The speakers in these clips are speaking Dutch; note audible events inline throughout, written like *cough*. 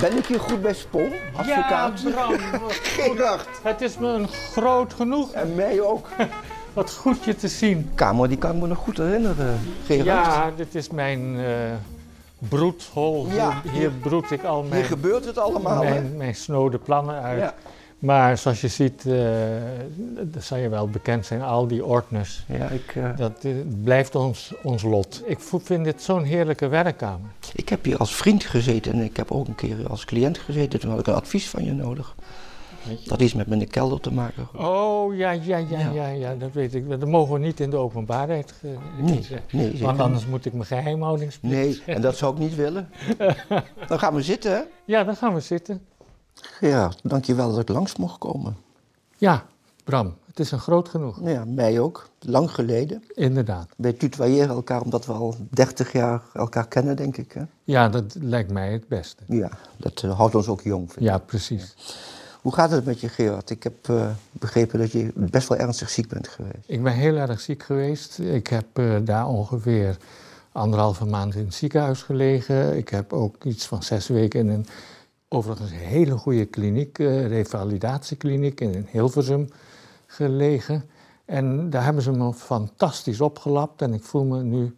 Ben ik hier goed bij Spong, advocaat? Ja, Bram. *laughs* Gerard. Het is me een groot genoeg En mij ook. *laughs* wat goed je te zien. Kamer, die kan ik me nog goed herinneren, Gerard. Ja, dit is mijn eh broedhol. Ja, hier, hier broed ik al Hier mijn, gebeurt het allemaal, hè? mijn, mijn snode plannen uit. Ja. Maar zoals je ziet, eh dat zal je wel bekend zijn, al die ordners. Ja, ik, eh, Dat eh, blijft ons, ons lot. Ik vind dit zo'n heerlijke werkkamer. ik heb hier als vriend gezeten en ik heb ook een keer als cliënt gezeten. Toen had ik een advies van je nodig. Dat iets met mijn kelder te maken. Oh, ja, ja, ja, Ja. ja, ja, dat weet ik. Dat mogen we niet in de openbaarheid Nee, zeggen. nee, zeker Want anders moet ik mijn geheimhoudingsplicht Nee, en dat zou ik niet willen. *laughs* Dan gaan we zitten, hè? Ja, dan gaan we zitten. Ja, dankjewel dat ik langs mocht komen. Ja, Bram, het is een groot genoeg. Ja, mij ook. Lang geleden. Inderdaad. Wij tutoyeren elkaar omdat we al 30 jaar elkaar kennen, denk ik. Hè? Ja, dat lijkt mij het beste. Ja, dat eh, houdt ons ook jong. Vind ik. Ja, precies. Hoe gaat het met je, Gerard? Ik heb eh, begrepen dat je best wel ernstig ziek bent geweest. Ik ben heel erg ziek geweest. Ik heb eh, daar ongeveer anderhalve maand in het ziekenhuis gelegen. Ik heb ook iets van zes weken in een overigens hele goede kliniek, eh, revalidatiekliniek in Hilversum gelegen. En daar hebben ze me fantastisch opgelapt en ik voel me nu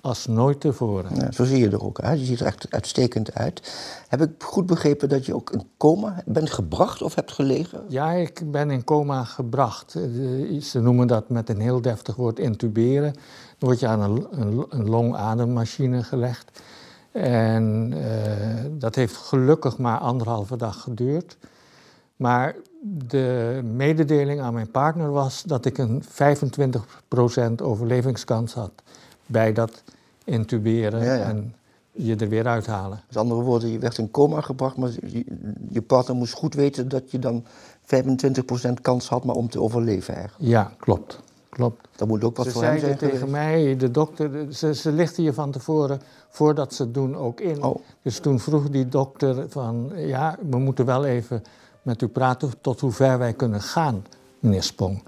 als nooit tevoren. Ja, zo zie je er ook uit. Je ziet er echt uitstekend uit. Heb ik goed begrepen dat je ook in coma bent gebracht of hebt gelegen? Ja, ik ben in coma gebracht. Eh, Ze noemen dat met een heel deftig woord intuberen. Dan word je aan een, een, een longademmachine gelegd. En eh, dat heeft gelukkig maar anderhalve dag geduurd. Maar de mededeling aan mijn partner was dat ik een 25% overlevingskans had bij dat intuberen Ja, ja. en je er weer uithalen. Met andere woorden, je werd in coma gebracht, maar je, je partner moest goed weten dat je dan 25% kans had maar om te overleven eigenlijk. Ja, klopt. Klopt. Dat moet ook wat ze voor hem zijn zeiden tegen geweest. mij, de dokter, ze, ze lichten je van tevoren, voordat ze het doen, ook in. Oh. Dus toen vroeg die dokter van, ja, we moeten wel even met u praten tot hoe ver wij kunnen gaan, meneer Spong.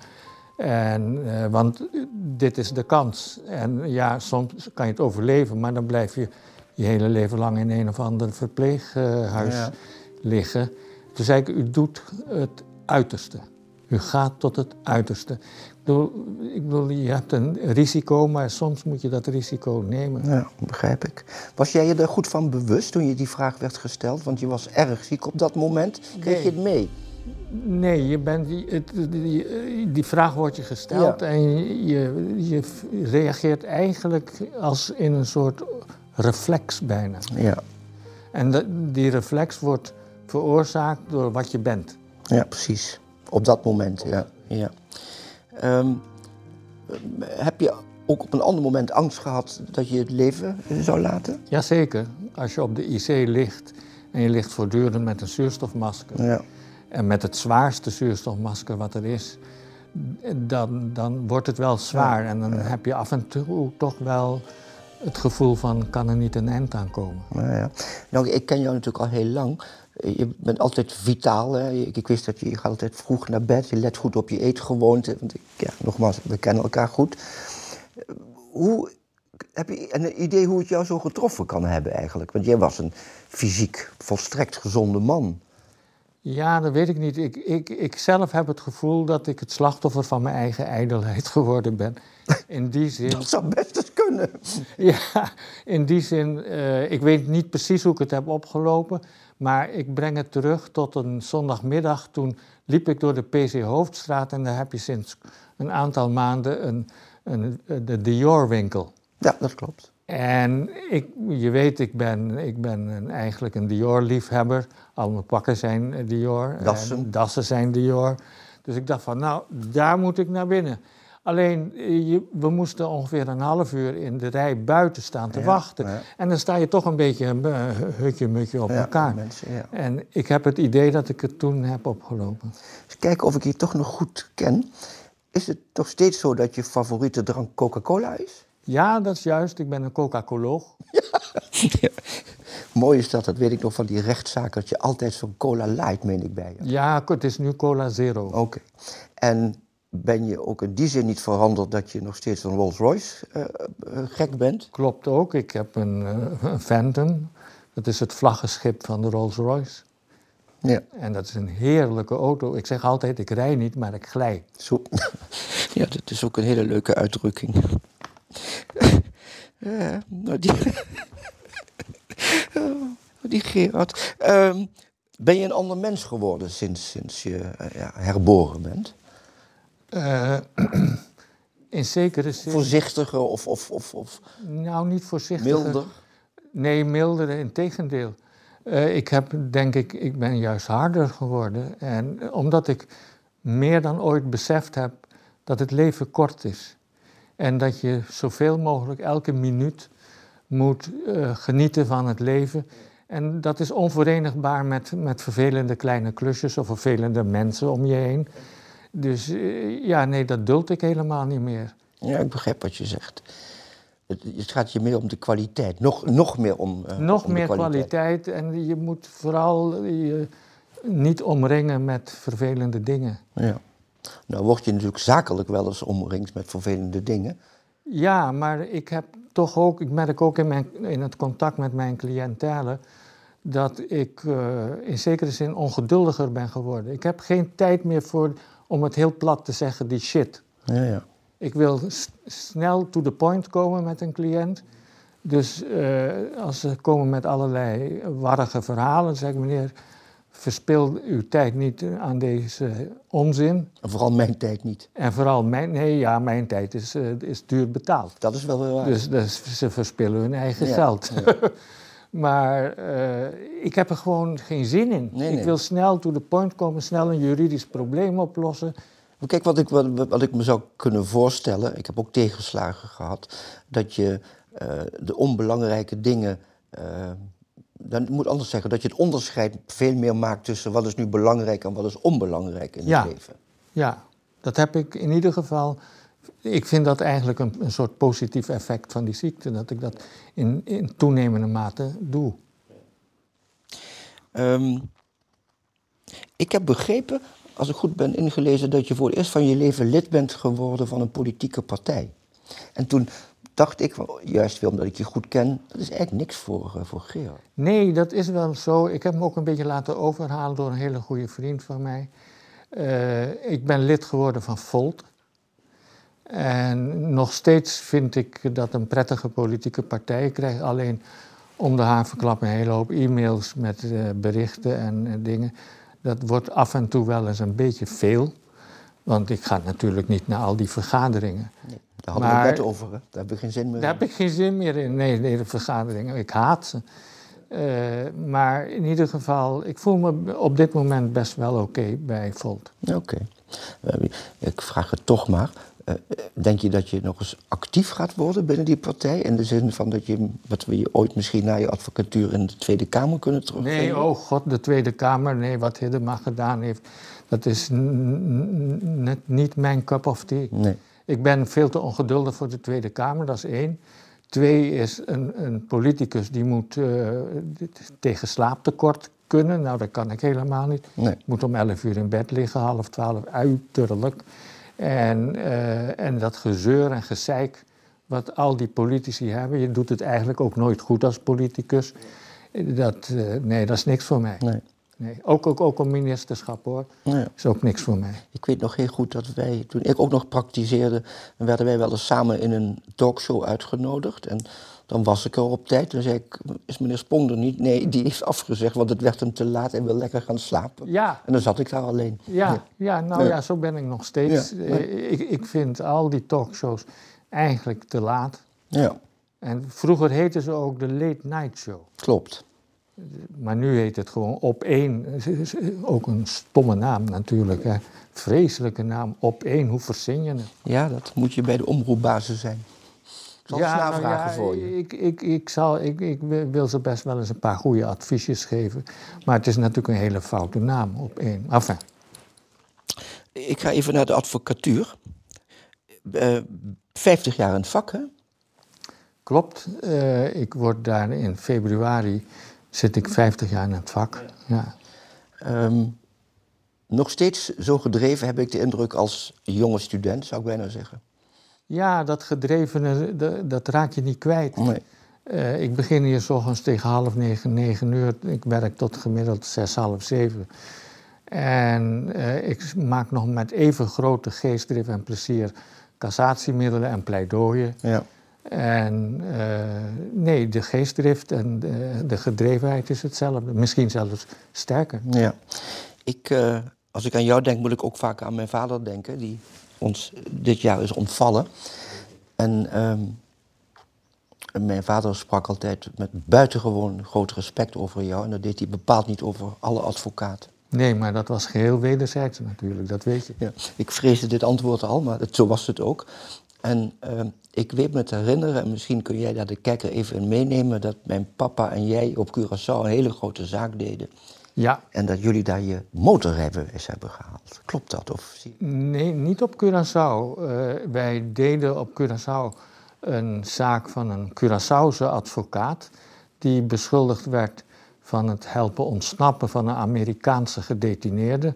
En, eh, want dit is de kans. En ja, soms kan je het overleven, maar dan blijf je je hele leven lang in een of ander verpleeghuis Ja. liggen. Toen zei ik, u doet het uiterste. U gaat tot het uiterste. Ik bedoel, je hebt een risico, maar soms moet je dat risico nemen. Ja, begrijp ik. Was jij je er goed van bewust toen je die vraag werd gesteld? Want je was erg ziek op dat moment. Kreeg je het mee? Nee, je bent, die, het- die, die vraag wordt je gesteld Ja. en je, je, reageert eigenlijk als in een soort reflex bijna. Ja, En die reflex wordt veroorzaakt door wat je bent. ja precies. Op dat moment, ja. ja. Ehm, heb je ook op een ander moment angst gehad dat je het leven zou laten? Jazeker, als je op de IC ligt en je ligt voortdurend met een zuurstofmasker... Ja. en met het zwaarste zuurstofmasker wat er is... dan, dan wordt het wel zwaar en dan heb je af en toe toch wel het gevoel van... kan er niet een eind aan komen? Nou ja. Nou, ik ken jou natuurlijk al heel lang. Je bent altijd vitaal. Hè? Ik, ik wist dat je, je gaat altijd vroeg naar bed. Je let goed op je eetgewoonte. Want ik, ja, nogmaals, we kennen elkaar goed. Hoe, heb je een idee hoe het jou zo getroffen kan hebben eigenlijk? Want jij was een fysiek volstrekt gezonde man. Ja, dat weet ik niet. Ik, ik, ik zelf heb het gevoel dat ik het slachtoffer van mijn eigen ijdelheid *laughs* geworden ben. In die *laughs* zin... Dat zou best kunnen. *laughs* Ja, in die zin, eh, ik weet niet precies hoe ik het heb opgelopen, maar ik breng het terug tot een zondagmiddag. Toen liep ik door de PC Hoofdstraat en daar heb je sinds een aantal maanden een, een, de Dior-winkel. Ja, dat klopt. En ik, je weet, ik ben, ik ben een, eigenlijk een Dior-liefhebber. Al mijn pakken zijn eh, Dior. Dassen. En dassen zijn Dior. Dus ik dacht van, nou, daar moet ik naar binnen. Alleen, eh, je, we moesten ongeveer een half uur in de rij buiten staan te Ja, wachten. ja. En dan sta je toch een beetje uh, hutje-mutje op Ja, elkaar. mensen, ja. En ik heb het idee dat ik het toen heb opgelopen. Eens kijken of ik je toch nog goed ken. Is het toch steeds zo dat je favoriete drank Coca-Cola is? Ja, dat is juist. Ik ben een Coca-Coloog. *laughs* Mooi is dat, dat weet ik nog van die rechtszaak, dat je altijd zo'n Cola Light, meen ik, bij je. Ja, het is nu Cola Zero. Oké. En ben je ook in die zin niet veranderd dat je nog steeds een Rolls-Royce eh, eh, gek bent? Klopt ook. Ik heb een, eh, een Phantom. Dat is het vlaggenschip van de Rolls-Royce. Ja. En dat is een heerlijke auto. Ik zeg altijd, ik rij niet, maar ik glij. Zo. *laughs* Ja, dat is ook een hele leuke uitdrukking. Ja, *laughs* nou die... *laughs* Oh, die Gerard. Ehm, ben je een ander mens geworden sinds, sinds je ja, herboren bent? Eh, *clears throat* in zekere zin... Voorzichtiger of, of, of, of Nou, niet voorzichtig. milder? Nee, milder, in tegendeel. Eh, ik heb, denk ik, ik ben juist harder geworden. En omdat ik meer dan ooit beseft heb dat het leven kort is. En dat je zoveel mogelijk elke minuut moet eh, genieten van het leven. En dat is onverenigbaar met, met vervelende kleine klusjes of vervelende mensen om je heen. Dus eh, ja, nee, dat duld ik helemaal niet meer. Ja, ik begrijp wat je zegt. Het, het gaat je meer om de kwaliteit. Nog, nog meer om, eh, Nog om meer kwaliteit. en je moet vooral je niet omringen met vervelende dingen. Ja. Nou word je natuurlijk zakelijk wel eens omringd met vervelende dingen. Ja, maar ik heb toch ook, ik merk ook in, mijn, in het contact met mijn cliëntelen dat ik eh, in zekere zin ongeduldiger ben geworden. Ik heb geen tijd meer voor, om het heel plat te zeggen, die shit. Ja, ja. Ik wil snel to the point komen met een cliënt. Dus eh, als ze komen met allerlei warrige verhalen, zeg ik meneer, verspil uw tijd niet aan deze onzin. En vooral mijn tijd niet. En vooral mijn, nee, ja, mijn tijd is, eh, is duur betaald. Dat is wel heel waar. Dus, dus ze verspillen hun eigen Ja, geld. *laughs* maar eh, ik heb er gewoon geen zin in. Nee, ik wil snel to the point komen, snel een juridisch probleem oplossen. Kijk, wat ik, wat, wat ik me zou kunnen voorstellen, ik heb ook tegenslagen gehad, dat je eh, de onbelangrijke dingen, eh, dan moet anders zeggen, dat je het onderscheid veel meer maakt tussen wat is nu belangrijk en wat is onbelangrijk in Ja. het leven. Ja, dat heb ik in ieder geval. Ik vind dat eigenlijk een, een soort positief effect van die ziekte, dat ik dat in, in toenemende mate doe. Ehm, ik heb begrepen, als ik goed ben ingelezen, dat je voor het eerst van je leven lid bent geworden van een politieke partij. En toen dacht ik, juist weer omdat ik je goed ken, dat is eigenlijk niks voor, eh, voor Gerard. Nee, dat is wel zo. Ik heb me ook een beetje laten overhalen door een hele goede vriend van mij. Eh, ik ben lid geworden van Volt. En nog steeds vind ik dat een prettige politieke partij. Ik krijg alleen om de havenklap een hele hoop e-mails met eh, berichten en eh, dingen. Dat wordt af en toe wel eens een beetje veel. Want ik ga natuurlijk niet naar al die vergaderingen. Nee, daar hadden we het over, hè? daar hebben we geen zin meer Daar in. heb ik geen zin meer in. Nee, nee de vergaderingen. Ik haat ze. Eh, maar in ieder geval, ik voel me op dit moment best wel oké bij Volt. Oké. Ik vraag het toch maar. Eh, Denk je dat je nog eens actief gaat worden binnen die partij? In de zin van dat je, wat we je ooit misschien na je advocatuur in de Tweede Kamer kunnen terugvinden? Nee, oh god, de Tweede Kamer, nee, wat Hiddema gedaan heeft, dat is net niet mijn cup of tea. Nee. Ik ben veel te ongeduldig voor de Tweede Kamer, dat is één. Twee is een, een politicus die moet eh, tegen slaaptekort kunnen. Nou, dat kan ik helemaal niet. Nee. Ik moet om 11 uur in bed liggen, half twaalf, uiterlijk. En, eh, en dat gezeur en gezeik wat al die politici hebben, je doet het eigenlijk ook nooit goed als politicus. Dat, eh, nee, dat is niks voor mij. nee. Nee. Ook, ook, ook een ministerschap hoor, nee. is ook niks voor mij. Ik weet nog heel goed dat wij, toen ik ook nog praktiseerde, werden wij wel eens samen in een talkshow uitgenodigd. En dan was ik er op tijd. Dan zei ik, is meneer Spong er niet? Nee, die heeft afgezegd, want het werd hem te laat en wil lekker gaan slapen. Ja, En dan zat ik daar alleen. Ja, ja, nou Ja. ja, zo ben ik nog steeds. Ja. Eh, Ik, ik vind al die talkshows eigenlijk te laat. Ja, En vroeger heette ze ook de Late Night Show. klopt. Maar nu heet het gewoon op één. Ook een stomme naam natuurlijk. Hè. Vreselijke naam. Op één. Hoe verzin je het? Ja, dat moet je bij de omroepbasis zijn. Eens nou navragen ja, voor je. Ik, ik, ik, zal, ik, ik wil ze best wel eens een paar goede adviesjes geven. Maar het is natuurlijk een hele foute naam op één. Enfin, Ik ga even naar de advocatuur. Eh 50 jaar in het vak, hè? klopt. Eh, ik word daar in februari. Zit ik 50 jaar in het vak. Ja. Ehm, nog steeds zo gedreven heb ik de indruk als jonge student, zou ik bijna zeggen. Ja, dat gedrevene, dat raak je niet kwijt. Nee. Eh, ik begin hier s ochtends tegen half negen, negen uur. Ik werk tot gemiddeld zes, half zeven. En eh, ik maak nog met even grote geestdrift en plezier cassatiemiddelen en pleidooien. Ja. En eh, nee, de geestdrift en de, de gedrevenheid is hetzelfde. Misschien zelfs sterker. ja. Ik, als ik aan jou denk, moet ik ook vaak aan mijn vader denken, die ons dit jaar is ontvallen. En ehm, mijn vader sprak altijd met buitengewoon groot respect over jou. En dat deed hij bepaald niet over alle advocaten. Nee, maar dat was geheel wederzijds natuurlijk, dat weet je. Ja, ik vreesde dit antwoord al, maar het, zo was het ook. En ehm, ik weet me te herinneren, en misschien kun jij daar de kijker even in meenemen, dat mijn papa en jij op Curaçao een hele grote zaak deden. Ja, En dat jullie daar je motorrijbewijs hebben gehaald. Klopt dat? Of zie- Nee, niet op Curaçao. Eh, wij deden op Curaçao een zaak van een Curaçaose advocaat... die beschuldigd werd van het helpen ontsnappen van een Amerikaanse gedetineerde.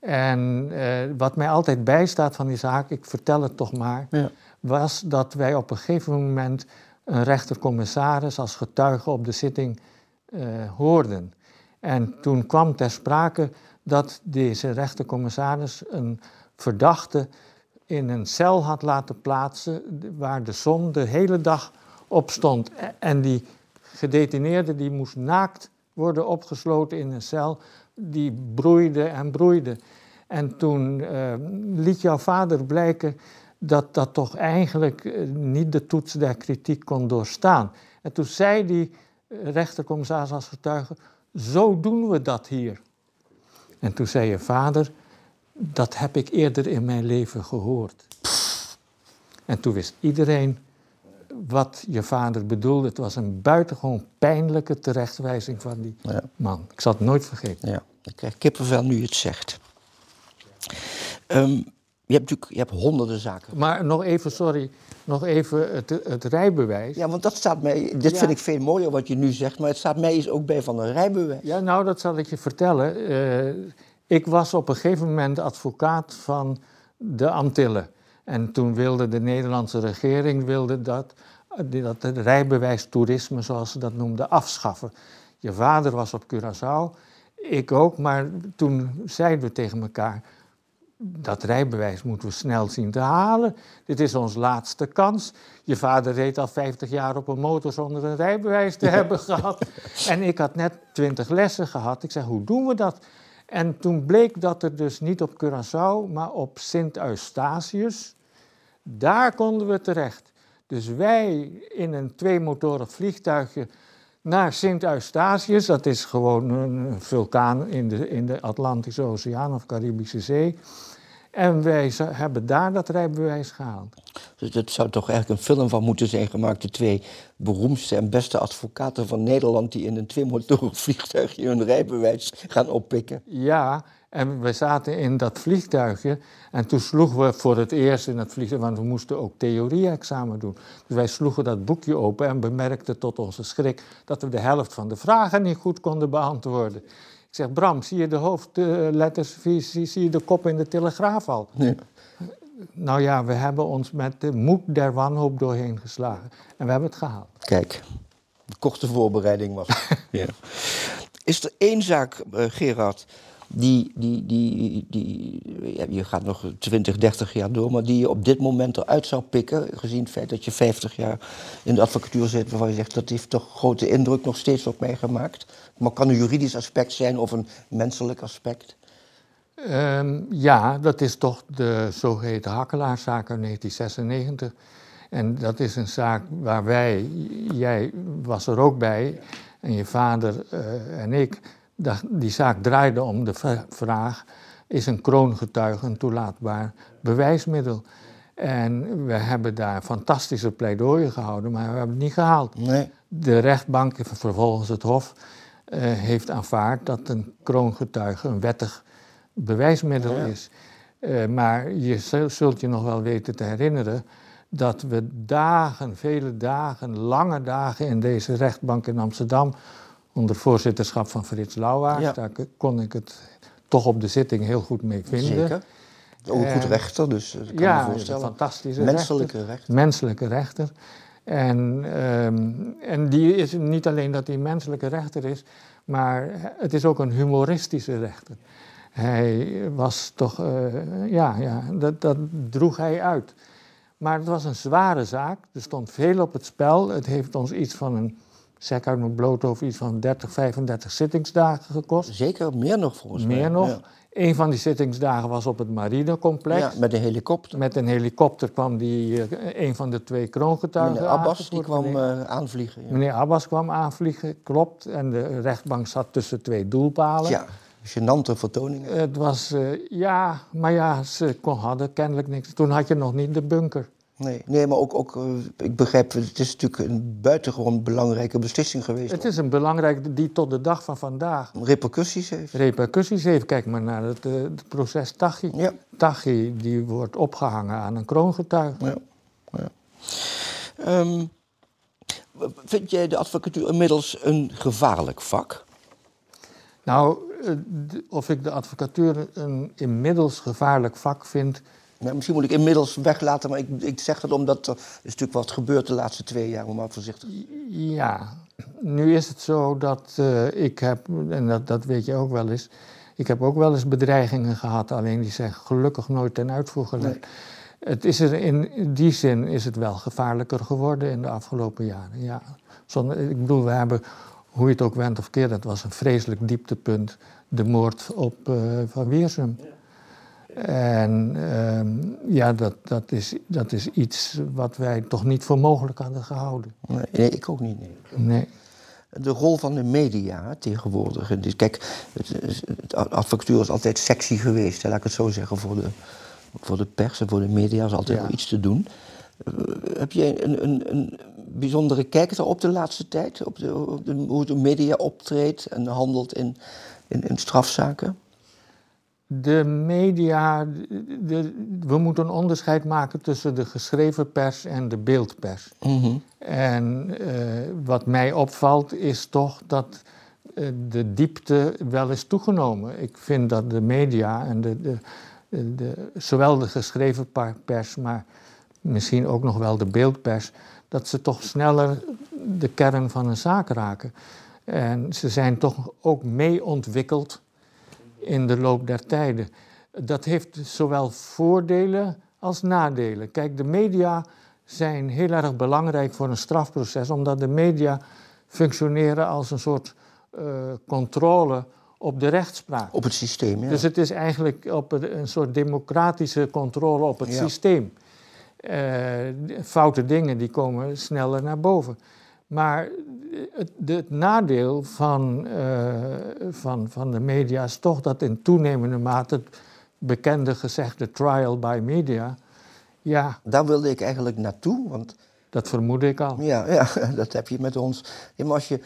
En eh, wat mij altijd bijstaat van die zaak, ik vertel het toch maar... Ja. was dat wij op een gegeven moment een rechtercommissaris als getuige op de zitting eh, hoorden. En toen kwam ter sprake dat deze rechtercommissaris een verdachte in een cel had laten plaatsen waar de zon de hele dag op stond. En die gedetineerde die moest naakt worden opgesloten in een cel die broeide en broeide. En toen eh, liet jouw vader blijken dat dat toch eigenlijk eh, niet de toets der kritiek kon doorstaan. En toen zei die rechtercommissaris als getuige, zo doen we dat hier. En toen zei je vader, dat heb ik eerder in mijn leven gehoord. En toen wist iedereen wat je vader bedoelde. Het was een buitengewoon pijnlijke terechtwijzing van die Ja. man. Ik zal het nooit vergeten. Ja, ik krijg kippenvel nu het zegt. Ehm, je hebt natuurlijk je hebt honderden zaken. Maar nog even, sorry, nog even het, het rijbewijs. Ja, want dat staat mij, dit Ja. vind ik veel mooier wat je nu zegt, maar het staat mij eens ook bij van een rijbewijs. Ja, nou, dat zal ik je vertellen. Eh, ik was op een gegeven moment advocaat van de Antillen. En toen wilde de Nederlandse regering wilde dat, dat het rijbewijs toerisme, zoals ze dat noemden, afschaffen. Je vader was op Curaçao, ik ook, maar toen zeiden we tegen elkaar... dat rijbewijs moeten we snel zien te halen. Dit is onze laatste kans. Je vader reed al 50 jaar op een motor zonder een rijbewijs te hebben gehad. En ik had net 20 lessen gehad. Ik zei, hoe doen we dat? En toen bleek dat er dus niet op Curaçao, maar op Sint Eustatius, daar konden we terecht. Dus wij in een tweemotorig vliegtuigje naar Sint Eustatius, dat is gewoon een vulkaan in de, in de Atlantische Oceaan of Caribische Zee. En wij hebben daar dat rijbewijs gehaald. Dus dat zou toch eigenlijk een film van moeten zijn gemaakt. De twee beroemdste en beste advocaten van Nederland die in een tweemotorig vliegtuigje hun rijbewijs gaan oppikken. Ja, en we zaten in dat vliegtuigje en toen sloegen we voor het eerst in dat vliegtuig, want we moesten ook theorie-examen doen. Dus wij sloegen dat boekje open en bemerkten tot onze schrik dat we de helft van de vragen niet goed konden beantwoorden. Ik zeg, Bram, zie je de hoofdletters, zie, zie, je de kop in de telegraaf al? Ja. Nou ja, we hebben ons met de moed der wanhoop doorheen geslagen en we hebben het gehaald. Kijk, een korte voorbereiding was *laughs* ja. Is er één zaak, eh, Gerard, die, die, die, die je gaat nog 20, 30 jaar door, maar die je op dit moment eruit zou pikken, gezien het feit dat je 50 jaar in de advocatuur zit, waarvan je zegt dat heeft toch grote indruk nog steeds op mij gemaakt. Maar kan een juridisch aspect zijn of een menselijk aspect. Ehm, ja, dat is toch de zogeheten Hakkelaarszaak uit 1996. En dat is een zaak waar wij, jij was er ook bij, en je vader en ik die zaak draaide om de vraag: is een kroongetuige een toelaatbaar bewijsmiddel? En we hebben daar fantastische pleidooien gehouden, maar we hebben het niet gehaald. Nee. De rechtbank, vervolgens het Hof, uh, heeft aanvaard dat een kroongetuige een wettig bewijsmiddel is. Uh, maar je zult je nog wel weten te herinneren dat we dagen, vele dagen, lange dagen in deze rechtbank in Amsterdam onder voorzitterschap van Frits Lauwaard. Daar kon ik het toch op de zitting heel goed mee vinden. Zeker. Ook een goed rechter, dus eh, kan ja, me voorstellen. een fantastische Menselijke rechter. Menselijke rechter. En, um, en die is niet alleen dat hij menselijke rechter is, maar het is ook een humoristische rechter. Hij was toch, uh, ja, ja dat, dat droeg hij uit. Maar het was een zware zaak, er stond veel op het spel. Het heeft ons iets van een zeg uit mijn bloot over iets van 30, 35 zittingsdagen gekost. Zeker, meer nog volgens mij. Meer nog. Een van die zittingsdagen was op het marinecomplex. Ja, met een helikopter. Met een helikopter kwam die, uh, een van de twee kroongetuigen Meneer Abbas, die kwam meneer, uh, aanvliegen. Ja. Meneer Abbas kwam aanvliegen, klopt. En de rechtbank zat tussen twee doelpalen. Ja, gênante vertoningen. Het was, uh, ja, maar ja, ze kon, hadden kennelijk niks. Toen had je nog niet de bunker. Nee, nee maar ook, ook, eh, ik begrijp, het is natuurlijk een buitengewoon belangrijke beslissing geweest. Het is een belangrijke die tot de dag van vandaag... Repercussies heeft. Repercussies heeft. Kijk maar naar het, eh, het proces Tachi. Ja. Tachi die wordt opgehangen aan een kroongetuige. Ja. ja. Um, vind jij de advocatuur inmiddels een gevaarlijk vak? Nou, eh, of ik de advocatuur een inmiddels gevaarlijk vak vind... Ja, misschien moet ik inmiddels weglaten, maar ik, ik zeg dat omdat er is natuurlijk wat gebeurd de laatste twee jaar, om maar voorzichtig. Ja, nu is het zo dat uh, ik heb, en dat, dat weet je ook wel eens, ik heb ook wel eens bedreigingen gehad, alleen die zijn gelukkig nooit ten uitvoer gelegd. Het is er in die zin is het wel gevaarlijker geworden in de afgelopen jaren. Ja. Zonder, ik bedoel, we hebben, hoe je het ook went of keert, dat was een vreselijk dieptepunt, de moord op uh, Van Weersum. Ja. En um, ja, dat, dat, is, dat is iets wat wij toch niet voor mogelijk hadden gehouden. Nee, ik ook niet. Nee. nee. De rol van de media tegenwoordig. Dus kijk, het, het advocatuur is altijd sexy geweest, laat ik het zo zeggen, voor de, voor de pers en voor de media is altijd ja. wel iets te doen. Uh, heb jij een, een, een bijzondere kijk daarop de laatste tijd? Op, de, op de, hoe de media optreedt en handelt in, in, in strafzaken? De media, de, we moeten een onderscheid maken tussen de geschreven pers en de beeldpers. Mm -hmm. En uh, wat mij opvalt is toch dat uh, de diepte wel is toegenomen. Ik vind dat de media en de, de, de, zowel de geschreven pers, maar misschien ook nog wel de beeldpers, dat ze toch sneller de kern van een zaak raken. En ze zijn toch ook mee ontwikkeld in de loop der tijden. Dat heeft zowel voordelen als nadelen. Kijk, de media zijn heel erg belangrijk voor een strafproces, omdat de media functioneren als een soort uh, controle op de rechtspraak. Op het systeem, ja. Dus het is eigenlijk op een, een soort democratische controle op het Ja. systeem. Uh, foute dingen die komen sneller naar boven. Maar het, het nadeel van, uh, van, van de media is toch dat in toenemende mate het bekende gezegde trial by media, ja, Daar wilde ik eigenlijk naartoe, want dat vermoed ik al. ja, ja, *laughs* dat heb je met ons. Ja, maar als je,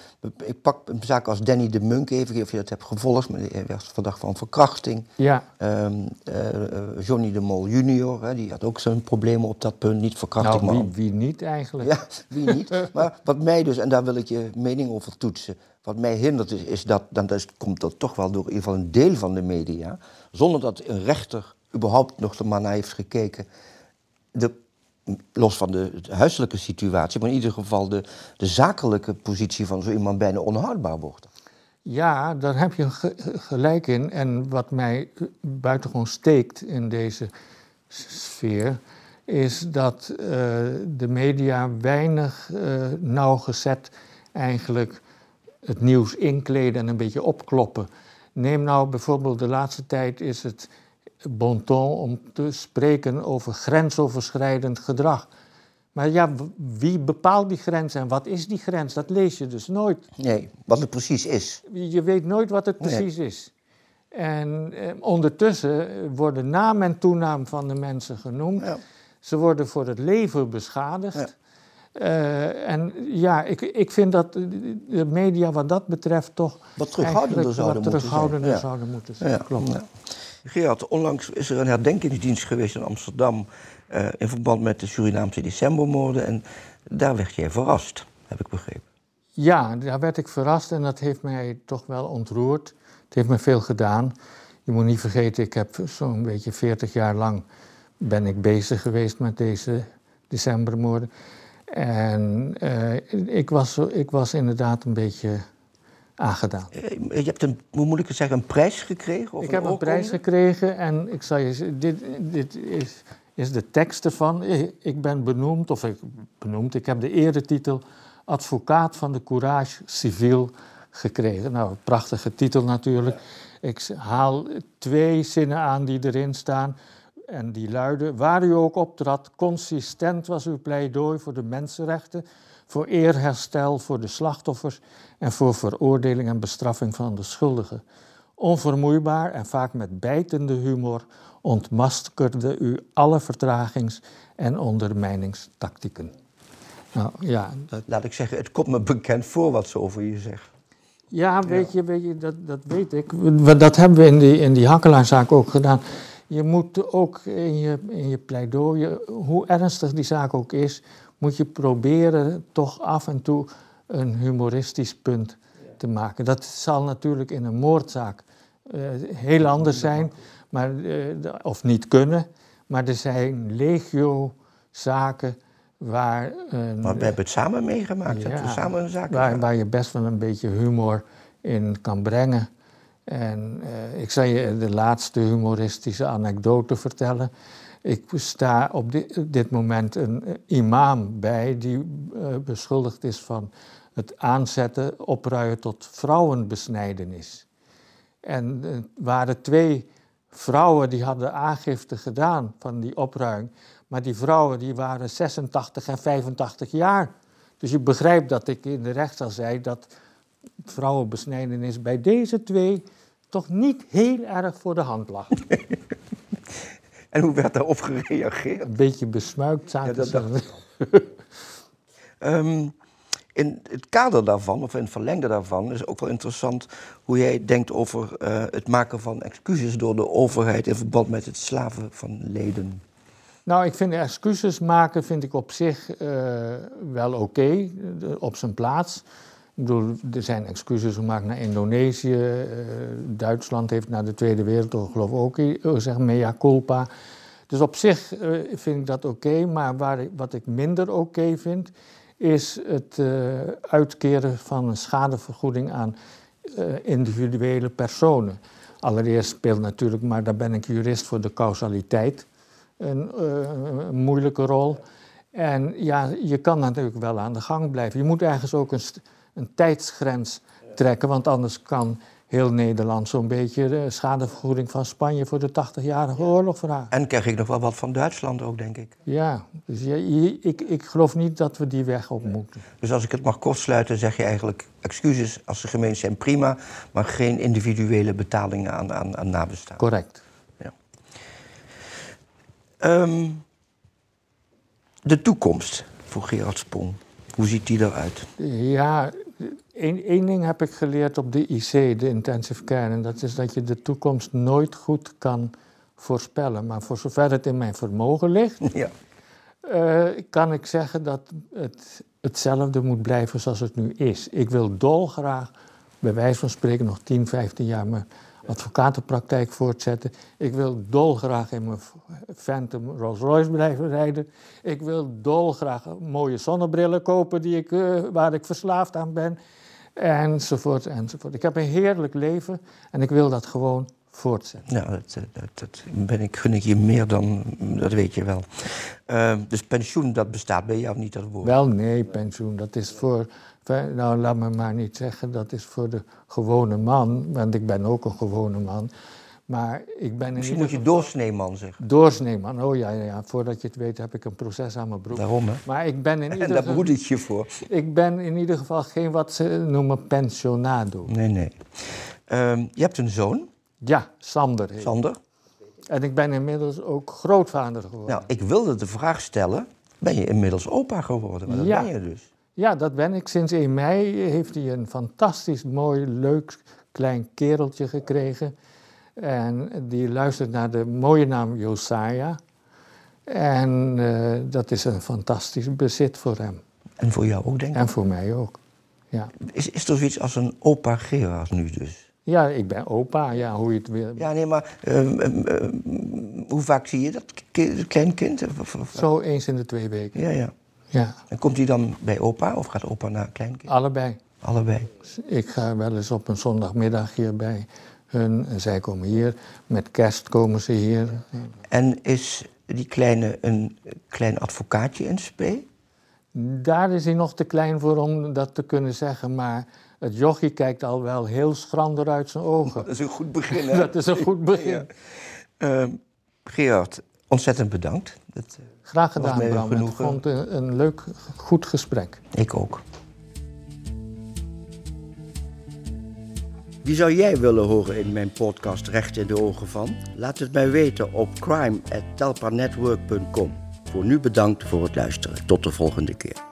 ik pak een zaak als Danny de Munk even, of je dat hebt gevolgd, maar hij werd verdacht van verkrachting. Ja, Ehm, eh, Johnny de Mol junior, hè, die had ook zijn problemen op dat punt, niet verkrachting, nou, maar wie, wie niet eigenlijk? Ja, wie niet. *laughs* Maar wat mij dus, en daar wil ik je mening over toetsen. Wat mij hindert is, is dat, dan komt dat toch wel door in ieder geval een deel van de media, zonder dat een rechter überhaupt nog er maar naar heeft gekeken, de, los van de, huiselijke situatie, maar in ieder geval de, de zakelijke positie van zo iemand bijna onhoudbaar wordt. Ja, daar heb je ge- gelijk in. En wat mij buitengewoon steekt in deze sfeer, is dat eh, de media weinig eh, nauwgezet eigenlijk het nieuws inkleden en een beetje opkloppen. Neem nou bijvoorbeeld de laatste tijd is het bon ton om te spreken over grensoverschrijdend gedrag. Maar ja, wie bepaalt die grens en wat is die grens? Dat lees je dus nooit. Nee, wat het precies is. Je weet nooit wat het precies is. En eh, ondertussen worden naam en toenaam van de mensen genoemd. Ja. Ze worden voor het leven beschadigd. Uh, en ja, ik, ik vind dat de media wat dat betreft toch... Wat terughoudender zouden, wat terughoudender moeten zijn. Zouden moeten zijn. Klopt. Gerard, onlangs is er een herdenkingsdienst geweest in Amsterdam... Uh, in verband met de Surinaamse decembermoorden. En daar werd jij verrast, heb ik begrepen. Ja, daar werd ik verrast en dat heeft mij toch wel ontroerd. Het heeft me veel gedaan. Je moet niet vergeten, ik heb zo'n beetje 40 jaar lang ben ik bezig geweest met deze decembermoorden. En uh, ik, was, ik was inderdaad een beetje aangedaan. Eh, je hebt een, hoe moet ik het zeggen, een prijs gekregen? Of ik heb een prijs gekregen en ik zal je dit, dit is, is de tekst ervan. Ik ben benoemd, of ik benoemd, ik heb de eretitel advocaat van de courage civiel gekregen. Nou, prachtige titel natuurlijk. Ik haal twee zinnen aan die erin staan. En die luiden: Waar u ook optrad, consistent was uw pleidooi voor de mensenrechten, voor eerherstel voor de slachtoffers en voor veroordeling en bestraffing van de schuldigen. Onvermoeibaar en vaak met bijtende humor ontmaskerde u alle vertragings- en ondermijningstactieken. Nou, ja, dat... Laat ik zeggen, het komt me bekend voor wat ze over je zegt. Ja, weet je, weet je dat, dat weet ik. Dat hebben we in die, in die Hakkelaarzaak ook gedaan. Je moet ook in je, in je pleidooi, hoe ernstig die zaak ook is, moet je proberen toch af en toe een humoristisch punt te maken. Dat zal natuurlijk in een moordzaak uh, heel anders zijn, maar, uh, of niet kunnen. Maar er zijn legio zaken waar... maar we hebben het samen meegemaakt, ja, we samen een zaak waar, waar je best wel een beetje humor in kan brengen. En uh, ik zal je de laatste humoristische anekdote vertellen. Ik sta op dit, moment een imam bij die uh, beschuldigd is van het aanzetten, opruien tot vrouwenbesnijdenis. En er uh, waren twee vrouwen die hadden aangifte gedaan van die opruiming. Maar die vrouwen die waren 86 en 85 jaar. Dus je begrijpt dat ik in de rechtszaal zei dat vrouwenbesnijdenis bij deze twee toch niet heel erg voor de hand lag. *laughs* en hoe werd daarop gereageerd? Een beetje besmuikt zaten ja, um, in het kader daarvan, of in het verlengde daarvan, is ook wel interessant hoe jij denkt over uh, het maken van excuses door de overheid in verband met het slaven van leden. Nou, ik vind excuses maken vind ik op zich uh, wel oké, okay, op zijn plaats. Ik bedoel, er zijn excuses gemaakt naar Indonesië. Uh, Duitsland heeft na de Tweede Wereldoorlog ook uh, zeg, mea culpa. Dus op zich uh, vind ik dat oké. maar waar wat ik minder oké vind, is het uitkeren van een schadevergoeding aan individuele personen. Allereerst speelt natuurlijk, maar daar ben ik jurist voor, de causaliteit een, een moeilijke rol. En ja, je kan natuurlijk wel aan de gang blijven. Je moet ergens ook een een tijdsgrens trekken, want anders kan heel Nederland zo'n beetje de schadevergoeding van Spanje voor de 80-jarige oorlog vragen. En krijg ik nog wel wat van Duitsland ook, denk ik. Ja, dus ja, ik, ik geloof niet dat we die weg op moeten. Dus als ik het mag kortsluiten, zeg je eigenlijk excuses als ze gemeen zijn prima, maar geen individuele betalingen aan, aan, aan nabestaan. Correct. Ja. Um, de toekomst voor Gerard Spong. Hoe ziet die eruit? Ja, één ding heb ik geleerd op de IC, de intensive care. En dat is dat je de toekomst nooit goed kan voorspellen. Maar voor zover het in mijn vermogen ligt, *laughs* ja. uh, kan ik zeggen dat het hetzelfde moet blijven zoals het nu is. Ik wil dolgraag, bij wijze van spreken, nog 10, 15 jaar advocatenpraktijk voortzetten. Ik wil dolgraag in mijn Phantom Rolls Royce blijven rijden. Ik wil dolgraag mooie zonnebrillen kopen die ik, uh, waar ik verslaafd aan ben. Enzovoort, enzovoort. Ik heb een heerlijk leven en ik wil dat gewoon voortzetten. Ja, dat, dat, dat ben ik, gun ik je meer dan, dat weet je wel. Uh, dus pensioen, dat bestaat bij jou niet, dat woord? Wel, nee, pensioen, dat is voor nou, laat me maar niet zeggen, dat is voor de gewone man, want ik ben ook een gewone man. Maar ik ben Misschien moet je doorsneeman zeggen. doorsneeman. Oh ja, ja, ja, voordat je het weet heb ik een proces aan mijn broek. Daarom, hè? Maar ik ben, in *laughs* En ieder daar broed ik je voor. ik ben in ieder geval geen wat ze noemen pensionado. Nee, nee. Ehm, je hebt een zoon, Ja, Sander. Sander. En ik ben inmiddels ook grootvader geworden. Nou, ik wilde de vraag stellen, ben je inmiddels opa geworden? Maar dat Ja. ben je dus. Ja, dat ben ik. Sinds 1 mei heeft hij een fantastisch mooi, leuk klein kereltje gekregen. En die luistert naar de mooie naam Josiah. En eh, dat is een fantastisch bezit voor hem. En voor jou ook, denk ik. En voor mij ook. Ja, Is, is er zoiets als een opa Gerard nu dus? ja ik ben opa, ja, hoe je het wil. Ja, nee, maar ehm, ehm, ehm, hoe vaak zie je dat ki- dat klein kind? Of- of- of- Zo eens in de twee weken. Ja, ja. Ja, En komt hij dan bij opa of gaat opa naar kleinkind? allebei. Allebei. Ik ga wel eens op een zondagmiddag hier bij hun. En zij komen hier. Met kerst komen ze hier. En is die kleine een klein advocaatje in spe? Daar is hij nog te klein voor om dat te kunnen zeggen, maar het jochie kijkt al wel heel schrander uit zijn ogen. Dat is een goed begin, hè? *laughs* Dat is een goed begin. Ehm, Gerard, ontzettend bedankt. Dat, eh, Graag gedaan, Bram. Ik vond het een, een leuk, goed gesprek. ik ook. Wie zou jij willen horen in mijn podcast Recht in de Ogen van? Laat het mij weten op crime.telpanetwork.com. Voor nu bedankt voor het luisteren. Tot de volgende keer.